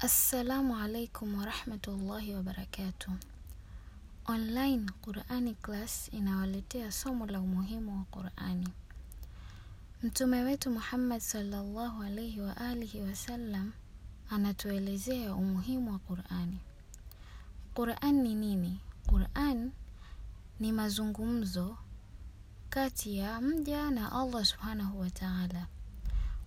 Assalamu alaikum warahmatullahi wabarakatuh. Online Qurani class inawaletea somo la umuhimu wa Qurani. Mtume wetu Muhammad sallallahu alaihi wa alihi wasallam anatuelezea umuhimu wa Qurani. Quran ni nini? Quran ni mazungumzo kati ya mja na Allah subhanahu wa ta'ala.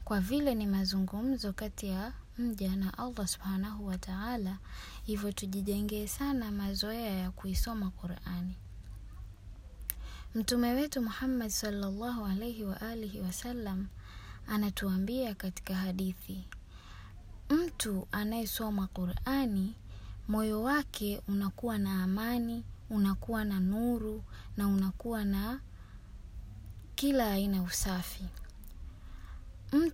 Kwa vile ni mazungumzo kati ya mja na Allah subhanahu wa ta'ala, hivyo tujijengee sana mazoea ya kuisoma Qur'ani. Mtume wetu Muhammad sallallahu alaihi wa alihi wasallam anatuambia katika hadithi, mtu anayesoma Qur'ani moyo wake unakuwa na amani, unakuwa na nuru na unakuwa na kila aina usafi.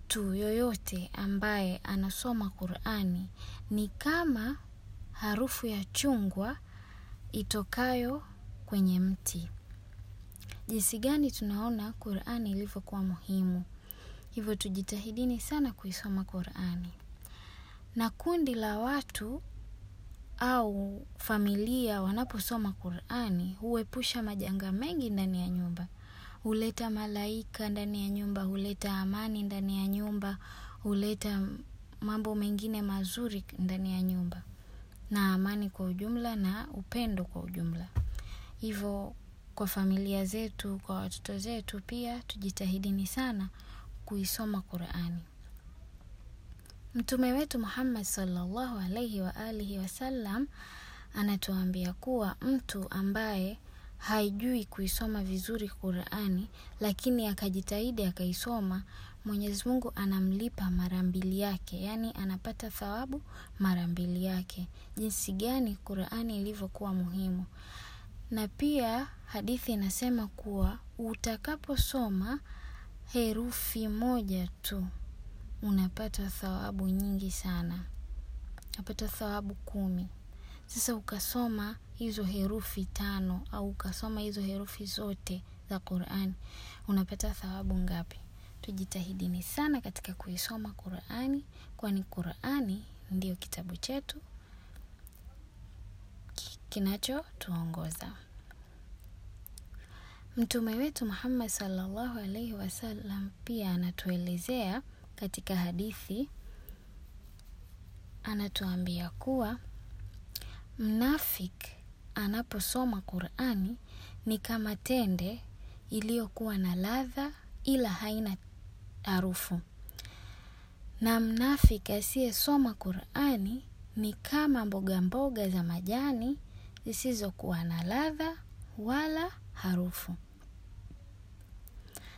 Mtu yoyote ambaye anasoma Qur'ani ni kama harufu ya chungwa itokayo kwenye mti. Jinsi gani tunaona Qur'ani ilivyokuwa muhimu. Hivyo tujitahidini sana kuisoma Qur'ani. Na kundi la watu au familia wanaposoma Qur'ani huepusha majanga mengi ndani ya nyumba huleta malaika ndani ya nyumba, huleta amani ndani ya nyumba, huleta mambo mengine mazuri ndani ya nyumba, na amani kwa ujumla na upendo kwa ujumla. Hivyo kwa familia zetu, kwa watoto zetu pia tujitahidini sana kuisoma Qur'ani. Mtume wetu Muhammad sallallahu alaihi wa alihi wasallam anatuambia kuwa mtu ambaye haijui kuisoma vizuri Qur'ani lakini akajitahidi akaisoma, Mwenyezi Mungu anamlipa mara mbili yake, yaani anapata thawabu mara mbili yake. Jinsi gani Qur'ani ilivyokuwa muhimu. Na pia hadithi inasema kuwa utakaposoma herufi moja tu unapata thawabu nyingi sana, unapata thawabu kumi. Sasa ukasoma hizo herufi tano au ukasoma hizo herufi zote za Qur'ani unapata thawabu ngapi? Tujitahidini sana katika kuisoma Qur'ani, kwani Qur'ani ndiyo kitabu chetu kinachotuongoza. Mtume wetu Muhammad sallallahu alaihi wasallam pia anatuelezea katika hadithi, anatuambia kuwa Mnafik anaposoma Qur'ani ni kama tende iliyokuwa na ladha ila haina harufu, na mnafik asiyesoma Qur'ani ni kama mboga mboga za majani zisizokuwa na ladha wala harufu.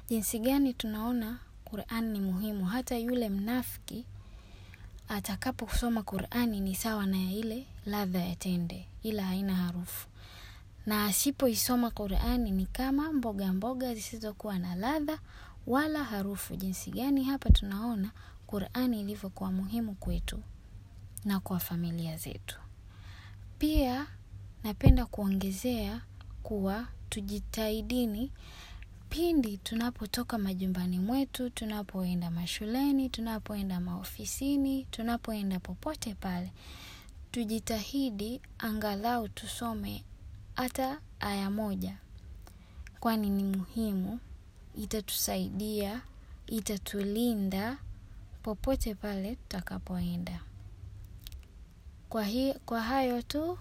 Jinsi gani tunaona Qur'ani ni muhimu. Hata yule mnafiki atakaposoma Qur'ani ni sawa na ile ladha ya tende ila haina harufu, na asipoisoma Qur'ani ni kama mboga mboga zisizokuwa na ladha wala harufu. Jinsi gani hapa tunaona Qur'ani ilivyokuwa muhimu kwetu na kwa familia zetu. Pia napenda kuongezea kuwa tujitahidini pindi tunapotoka majumbani mwetu, tunapoenda mashuleni, tunapoenda maofisini, tunapoenda popote pale, tujitahidi angalau tusome hata aya moja, kwani ni muhimu, itatusaidia, itatulinda popote pale tutakapoenda. Kwa kwa hayo tu,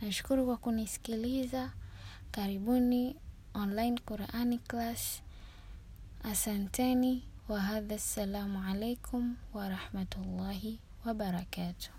nashukuru kwa kunisikiliza. Karibuni online Qurani class. Asanteni wa hadha, assalamu alaikum wa rahmatullahi wa barakatuh.